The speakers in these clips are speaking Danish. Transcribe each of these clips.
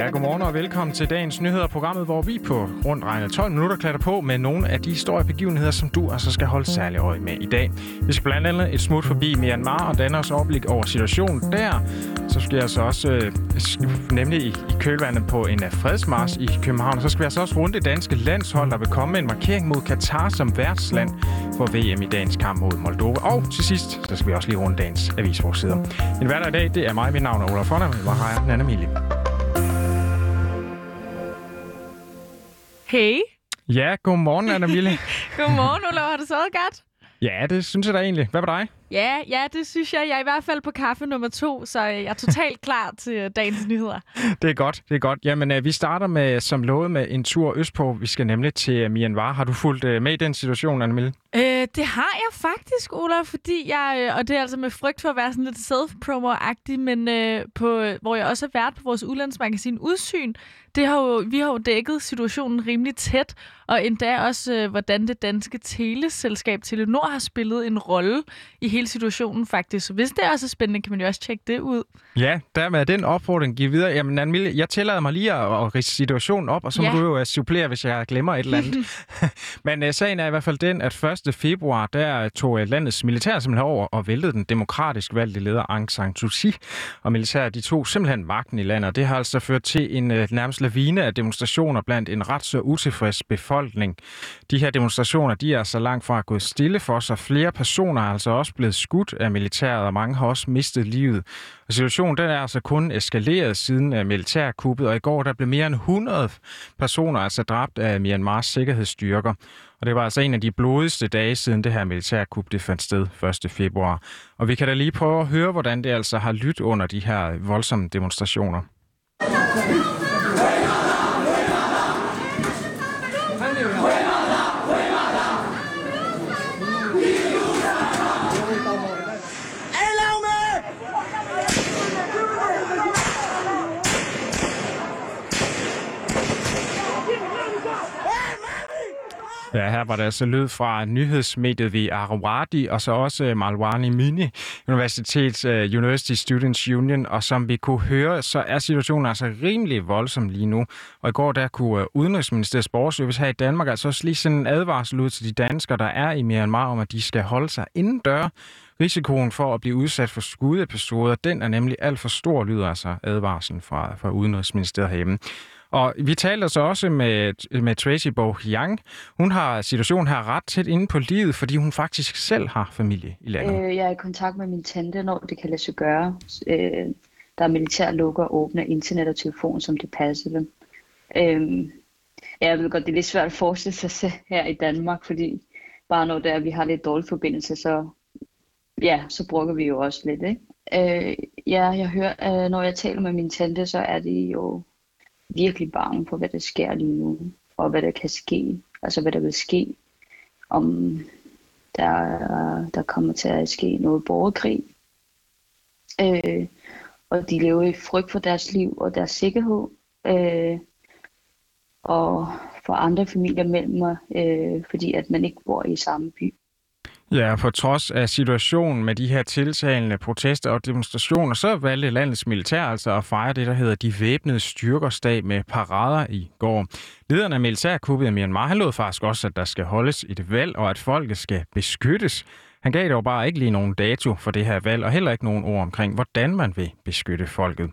Ja, godmorgen og velkommen til dagens nyheder, programmet, hvor vi på rundt regnet 12 minutter klatter på med nogle af de historiebegivenheder, som du altså skal holde særlig øje med i dag. Vi skal blandt andet et smut forbi Myanmar og danne os overblik over situationen der. Så skal jeg altså også, øh, nemlig i, i kølvandet på en øh, fredsmars i København, og så skal vi altså også runde det danske landshold, der vil komme med en markering mod Katar som værtsland for VM i dagens kamp mod Moldova. Og til sidst, så skal vi også lige runde dagens avisforsider. En hverdag i dag, det er mig, mit navn er Olaf Fonner, hvor har jeg Nana Mille. Hey. Ja, godmorgen, Anna Mille. godmorgen, Ulla. Har du sovet godt? Ja, det synes jeg da egentlig. Hvad med dig? Ja, ja, det synes jeg. Jeg er i hvert fald på kaffe nummer to, så jeg er totalt klar til dagens nyheder. Det er godt, det er godt. Jamen, øh, vi starter med, som lovet med en tur østpå. Vi skal nemlig til Myanmar. Har du fulgt øh, med i den situation, Anna Mille? Øh, det har jeg faktisk, Ola, fordi jeg, øh, og det er altså med frygt for at være sådan lidt self-promo-agtig, men øh, på, hvor jeg også har været på vores udlandsmagasin Udsyn, det har jo, vi har jo dækket situationen rimelig tæt, og endda også, øh, hvordan det danske teleselskab Telenor har spillet en rolle i hele situationen faktisk. Så hvis det er også spændende, kan man jo også tjekke det ud. Ja, der med den opfordring giver videre. Jamen, Anne jeg tillader mig lige at, at rise situationen op, og så ja. må du jo uh, supplere, hvis jeg glemmer et eller andet. Men uh, sagen er i hvert fald den, at 1. februar, der tog landets militær simpelthen over og væltede den demokratisk valgte leder Aung San Suu Kyi. Og militæret, de tog simpelthen magten i landet, og det har altså ført til en øh, nærmest lavine af demonstrationer blandt en ret så utilfreds befolkning. De her demonstrationer, de er så langt fra at gå stille for sig. Flere personer er altså også blevet skudt af militæret, og mange har også mistet livet. Og situationen den er altså kun eskaleret siden øh, militærkuppet, og i går der blev mere end 100 personer altså dræbt af Myanmars sikkerhedsstyrker. Og det var altså en af de blodigste dage siden det her militærkup det fandt sted 1. februar. Og vi kan da lige prøve at høre, hvordan det altså har lyttet under de her voldsomme demonstrationer. Ja, her var der altså lyd fra nyhedsmediet ved Arawadi, og så også øh, Malwani Mini Universitets uh, University Students Union, og som vi kunne høre, så er situationen altså rimelig voldsom lige nu. Og i går der kunne uh, Udenrigsministeriets borgerservice her i Danmark altså også lige sende en advarsel ud til de danskere, der er i Myanmar, om at de skal holde sig indendør. Risikoen for at blive udsat for skudepisoder, den er nemlig alt for stor, lyder altså advarslen fra, fra Udenrigsministeriet herhjemme. Og vi taler så også med, med Tracy Bo Yang. Hun har situationen her ret tæt inde på livet, fordi hun faktisk selv har familie i landet. Øh, jeg er i kontakt med min tante, når det kan lade sig gøre. Øh, der er militær lukker og åbner internet og telefon, som det passer dem. Øh, jeg ved godt, det er lidt svært at forestille sig her i Danmark, fordi bare når der vi har lidt dårlig forbindelse, så, ja, så bruger vi jo også lidt. Ikke? Øh, ja, jeg hører, øh, når jeg taler med min tante, så er det jo virkelig bange for, hvad der sker lige nu, og hvad der kan ske, altså hvad der vil ske, om der, der kommer til at ske noget borgerkrig. Øh, og de lever i frygt for deres liv og deres sikkerhed. Øh, og for andre familier mellem mig, øh, fordi at man ikke bor i samme by. Ja, på trods af situationen med de her tiltalende protester og demonstrationer, så valgte landets militær altså at fejre det, der hedder de væbnede styrkersdag med parader i går. Lederen af militærkuppet i Myanmar, han lod faktisk også, at der skal holdes et valg, og at folket skal beskyttes. Han gav dog bare ikke lige nogen dato for det her valg, og heller ikke nogen ord omkring, hvordan man vil beskytte folket.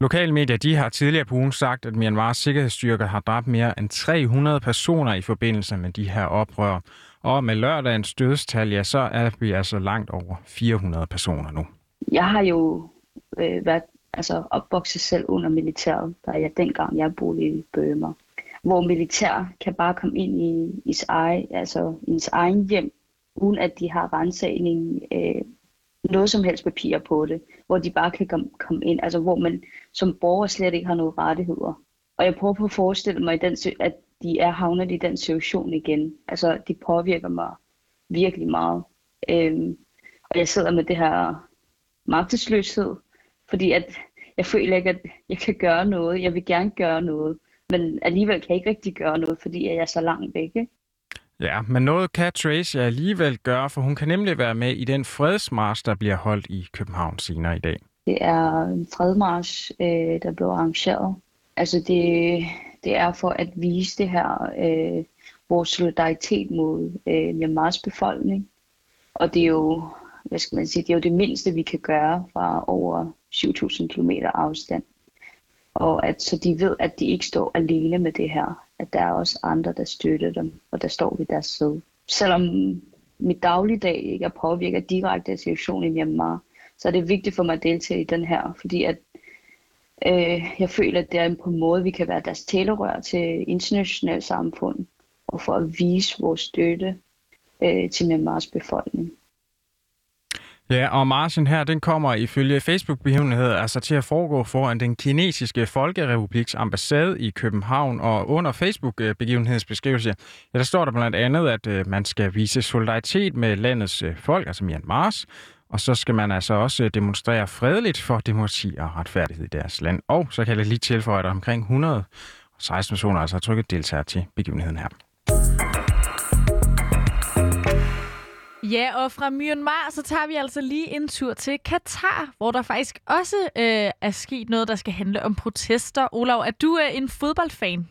Lokale medier de har tidligere på ugen sagt, at Myanmars sikkerhedsstyrker har dræbt mere end 300 personer i forbindelse med de her oprør. Og med lørdagens dødstal, ja, så er vi altså langt over 400 personer nu. Jeg har jo øh, været altså, opvokset selv under militæret, da jeg dengang jeg boede i Bømer. Hvor militær kan bare komme ind i ens egen, altså, ens egen hjem, uden at de har rensagning, øh, noget som helst papir på det, hvor de bare kan komme, komme ind, altså hvor man som borger slet ikke har nogen rettigheder. Og jeg prøver på at forestille mig, at de er havnet i den situation igen. Altså, de påvirker mig virkelig meget. Øhm, og jeg sidder med det her magtesløshed, fordi at jeg føler ikke, at jeg kan gøre noget. Jeg vil gerne gøre noget, men alligevel kan jeg ikke rigtig gøre noget, fordi jeg er så langt væk. Ikke? Ja, men noget kan Tracy alligevel gøre, for hun kan nemlig være med i den fredsmarsch, der bliver holdt i København senere i dag. Det er en fredmarsch, øh, der blev arrangeret altså det, det er for at vise det her, øh, vores solidaritet mod øh, Myanmars befolkning. Og det er jo, hvad skal man sige, det er jo det mindste, vi kan gøre fra over 7.000 km afstand. Og at, så de ved, at de ikke står alene med det her. At der er også andre, der støtter dem, og der står ved deres side. Selvom mit dagligdag ikke er påvirket direkte af situationen i Myanmar, så er det vigtigt for mig at deltage i den her, fordi at øh, jeg føler, at det er på en måde, vi kan være deres talerør til internationalt samfund, og for at vise vores støtte øh, til Myanmars befolkning. Ja, og marchen her, den kommer ifølge Facebook-begivenheder altså til at foregå foran den kinesiske Folkerepubliks ambassade i København, og under Facebook-begivenhedens beskrivelse, ja, der står der blandt andet, at øh, man skal vise solidaritet med landets øh, folk, altså Myanmars, og så skal man altså også øh, demonstrere fredeligt for demokrati og retfærdighed i deres land. Og så kan jeg lige tilføje, at omkring 116 personer altså har trykket deltager til begivenheden her. Ja, og fra Myanmar, så tager vi altså lige en tur til Katar, hvor der faktisk også øh, er sket noget, der skal handle om protester. Olav, er du øh, en fodboldfan?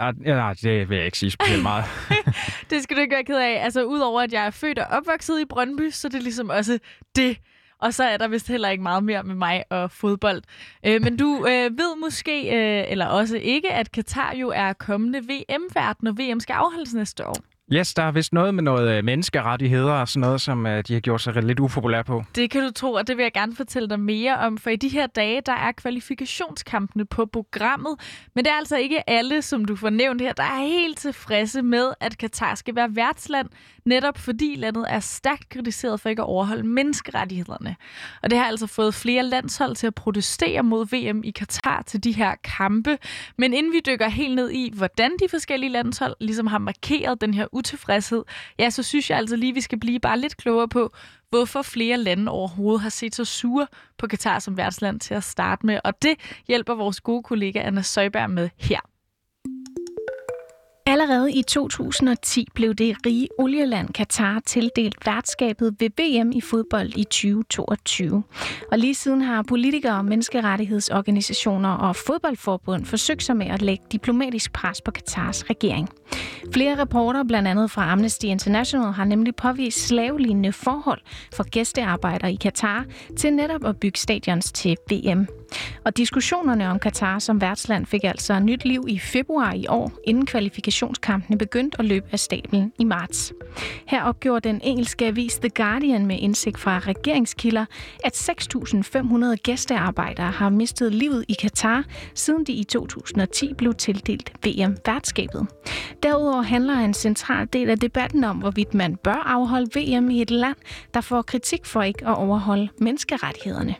Ja, nej, det vil jeg ikke sige specielt meget. det skal du ikke være ked af. Altså, udover at jeg er født og opvokset i Brøndby, så det er ligesom også det. Og så er der vist heller ikke meget mere med mig og fodbold. Øh, men du øh, ved måske, øh, eller også ikke, at Katar jo er kommende VM-vært, når VM skal afholdes næste år. Yes, der er vist noget med noget øh, menneskerettigheder og sådan noget, som øh, de har gjort sig lidt upopulære på. Det kan du tro, og det vil jeg gerne fortælle dig mere om, for i de her dage, der er kvalifikationskampene på programmet, men det er altså ikke alle, som du får nævnt her, der er helt tilfredse med, at Katar skal være værtsland, netop fordi landet er stærkt kritiseret for ikke at overholde menneskerettighederne. Og det har altså fået flere landshold til at protestere mod VM i Katar til de her kampe. Men inden vi dykker helt ned i, hvordan de forskellige landshold ligesom har markeret den her utilfredshed, ja, så synes jeg altså lige, at vi skal blive bare lidt klogere på, hvorfor flere lande overhovedet har set så sure på Katar som værtsland til at starte med. Og det hjælper vores gode kollega Anna Søjberg med her. Allerede i 2010 blev det rige olieland Katar tildelt værtskabet ved VM i fodbold i 2022. Og lige siden har politikere, menneskerettighedsorganisationer og fodboldforbund forsøgt sig med at lægge diplomatisk pres på Katars regering. Flere rapporter, blandt andet fra Amnesty International, har nemlig påvist slavelignende forhold for gæstearbejdere i Katar til netop at bygge stadions til VM. Og diskussionerne om Katar som værtsland fik altså nyt liv i februar i år, inden kvalifikationskampene begyndte at løbe af stablen i marts. Her opgjorde den engelske avis The Guardian med indsigt fra regeringskilder, at 6.500 gæstearbejdere har mistet livet i Katar, siden de i 2010 blev tildelt VM-værtskabet. Derudover handler en central del af debatten om, hvorvidt man bør afholde VM i et land, der får kritik for ikke at overholde menneskerettighederne.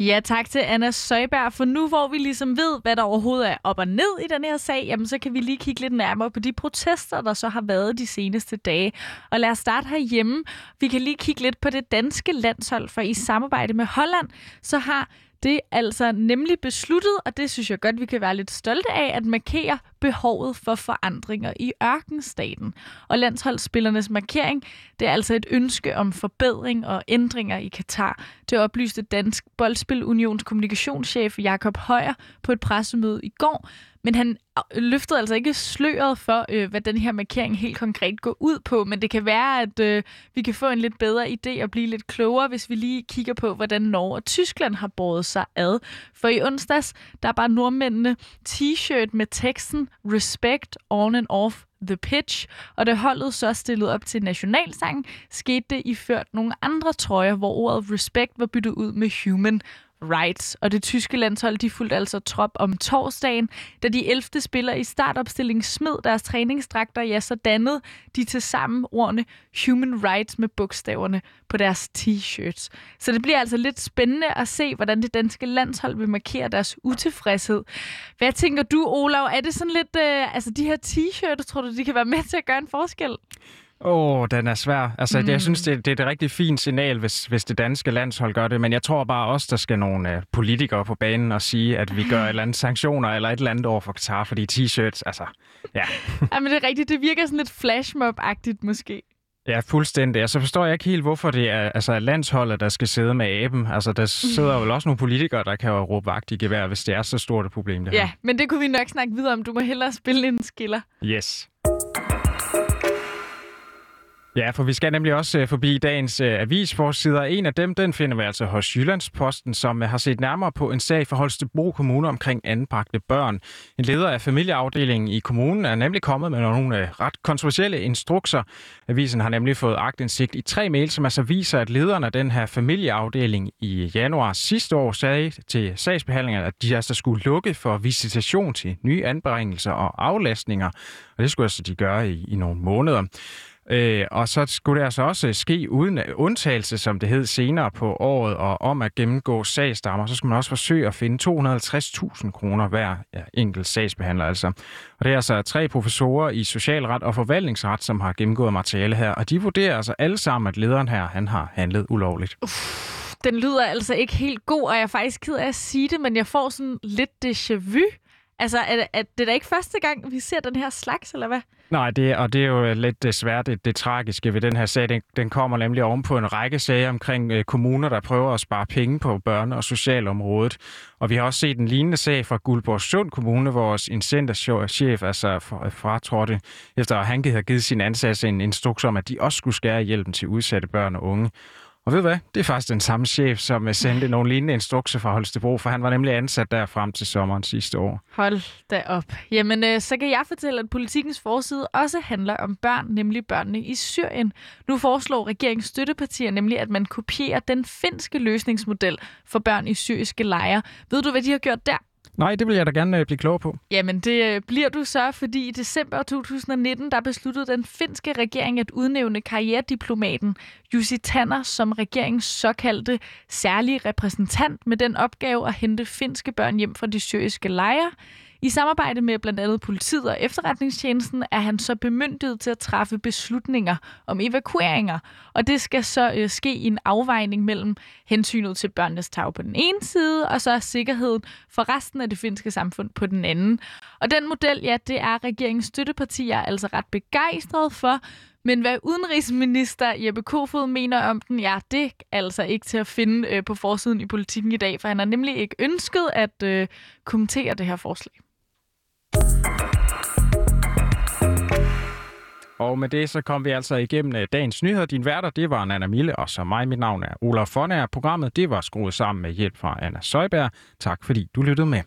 Ja, tak til Anna Søjberg. For nu hvor vi ligesom ved, hvad der overhovedet er op og ned i den her sag, jamen så kan vi lige kigge lidt nærmere på de protester, der så har været de seneste dage. Og lad os starte herhjemme. Vi kan lige kigge lidt på det danske landshold, for i samarbejde med Holland, så har det er altså nemlig besluttet, og det synes jeg godt, vi kan være lidt stolte af, at markere behovet for forandringer i ørkenstaten. Og landsholdsspillernes markering, det er altså et ønske om forbedring og ændringer i Katar. Det oplyste Dansk Boldspil Unions kommunikationschef Jakob Højer på et pressemøde i går, men han løftede altså ikke sløret for, øh, hvad den her markering helt konkret går ud på. Men det kan være, at øh, vi kan få en lidt bedre idé og blive lidt klogere, hvis vi lige kigger på, hvordan Norge og Tyskland har båret sig ad. For i onsdags, der er bare nordmændene t-shirt med teksten Respect on and off The Pitch, og da holdet så stillede op til nationalsangen, skete det iført nogle andre trøjer, hvor ordet respect var byttet ud med human Rights. Og det tyske landshold de fulgte altså trop om torsdagen. Da de 11. spillere i startopstilling smed deres træningsdragter, ja, så dannede de til sammen ordene Human Rights med bogstaverne på deres t-shirts. Så det bliver altså lidt spændende at se, hvordan det danske landshold vil markere deres utilfredshed. Hvad tænker du, Olav? Er det sådan lidt, øh, altså de her t-shirts, tror du, de kan være med til at gøre en forskel? Åh, oh, den er svær. Altså, mm. jeg synes, det, det er et rigtig fint signal, hvis, hvis det danske landshold gør det, men jeg tror bare også, der skal nogle uh, politikere på banen og sige, at vi gør et eller andet sanktioner eller et eller andet over for Qatar, fordi t-shirts, altså, ja. ja, men det er rigtigt. Det virker sådan lidt flashmob-agtigt måske. Ja, fuldstændig. Altså forstår jeg ikke helt, hvorfor det er altså, landsholdet, der skal sidde med aben. Altså, der sidder jo også nogle politikere, der kan råbe vagt i gevær, hvis det er så stort et problem, det her. Ja, men det kunne vi nok snakke videre om. Du må hellere spille en skiller. Yes. Ja, for vi skal nemlig også øh, forbi dagens uh, avisforsider. En af dem, den finder vi altså hos Jyllandsposten, som øh, har set nærmere på en sag for Holstebro Kommune omkring anbragte børn. En leder af familieafdelingen i kommunen er nemlig kommet med nogle ret kontroversielle instrukser. Avisen har nemlig fået agtindsigt i tre mails, som altså viser, at lederen af den her familieafdeling i januar sidste år sagde til sagsbehandlingerne, at de altså skulle lukke for visitation til nye anbringelser og aflastninger. Og det skulle altså de gøre i, i nogle måneder. Øh, og så skulle det altså også øh, ske uden øh, undtagelse, som det hed senere på året, og om at gennemgå sagsdammer, så skulle man også forsøge at finde 250.000 kroner hver ja, enkelt sagsbehandler. Altså. Og det er altså tre professorer i socialret og forvaltningsret, som har gennemgået materiale her, og de vurderer altså alle sammen, at lederen her han har handlet ulovligt. Uff, den lyder altså ikke helt god, og jeg er faktisk ked af at sige det, men jeg får sådan lidt déjà vu. Altså, er, er det da ikke første gang, vi ser den her slags, eller hvad? Nej, det, og det er jo øh, lidt øh, desværre det, det tragiske ved den her sag. Den, den kommer nemlig ovenpå en række sager omkring øh, kommuner, der prøver at spare penge på børne- og socialområdet. Og vi har også set en lignende sag fra Guldborg Sund Kommune, hvor en centerchef altså øh, fratrådte, efter at han havde givet sin ansatte en instruks om, at de også skulle skære hjælpen til udsatte børn og unge. Og ved du hvad? Det er faktisk den samme chef, som øh, sendte nogle lignende instrukser fra Holstebro, for han var nemlig ansat der frem til sommeren sidste år. Hold da op. Jamen, øh, så kan jeg fortælle, at politikens forside også handler om børn, nemlig børnene i Syrien. Nu foreslår regeringens støttepartier nemlig, at man kopierer den finske løsningsmodel for børn i syriske lejre. Ved du, hvad de har gjort der? Nej, det vil jeg da gerne øh, blive klog på. Jamen, det øh, bliver du så, fordi i december 2019, der besluttede den finske regering at udnævne karrierediplomaten Jussi Tanner som regeringens såkaldte særlige repræsentant med den opgave at hente finske børn hjem fra de syriske lejre. I samarbejde med blandt andet politiet og efterretningstjenesten er han så bemyndiget til at træffe beslutninger om evakueringer. Og det skal så øh, ske i en afvejning mellem hensynet til børnenes tag på den ene side, og så sikkerheden for resten af det finske samfund på den anden. Og den model, ja, det er regeringens støttepartier altså ret begejstret for, men hvad udenrigsminister Jeppe Kofod mener om den, ja, det er altså ikke til at finde øh, på forsiden i politikken i dag, for han har nemlig ikke ønsket at øh, kommentere det her forslag. Og med det så kom vi altså igennem øh, dagens nyheder. Din værter, det var Anna Mille, og så mig. Mit navn er Olaf Fonær. Programmet, det var skruet sammen med hjælp fra Anna Søjberg. Tak fordi du lyttede med.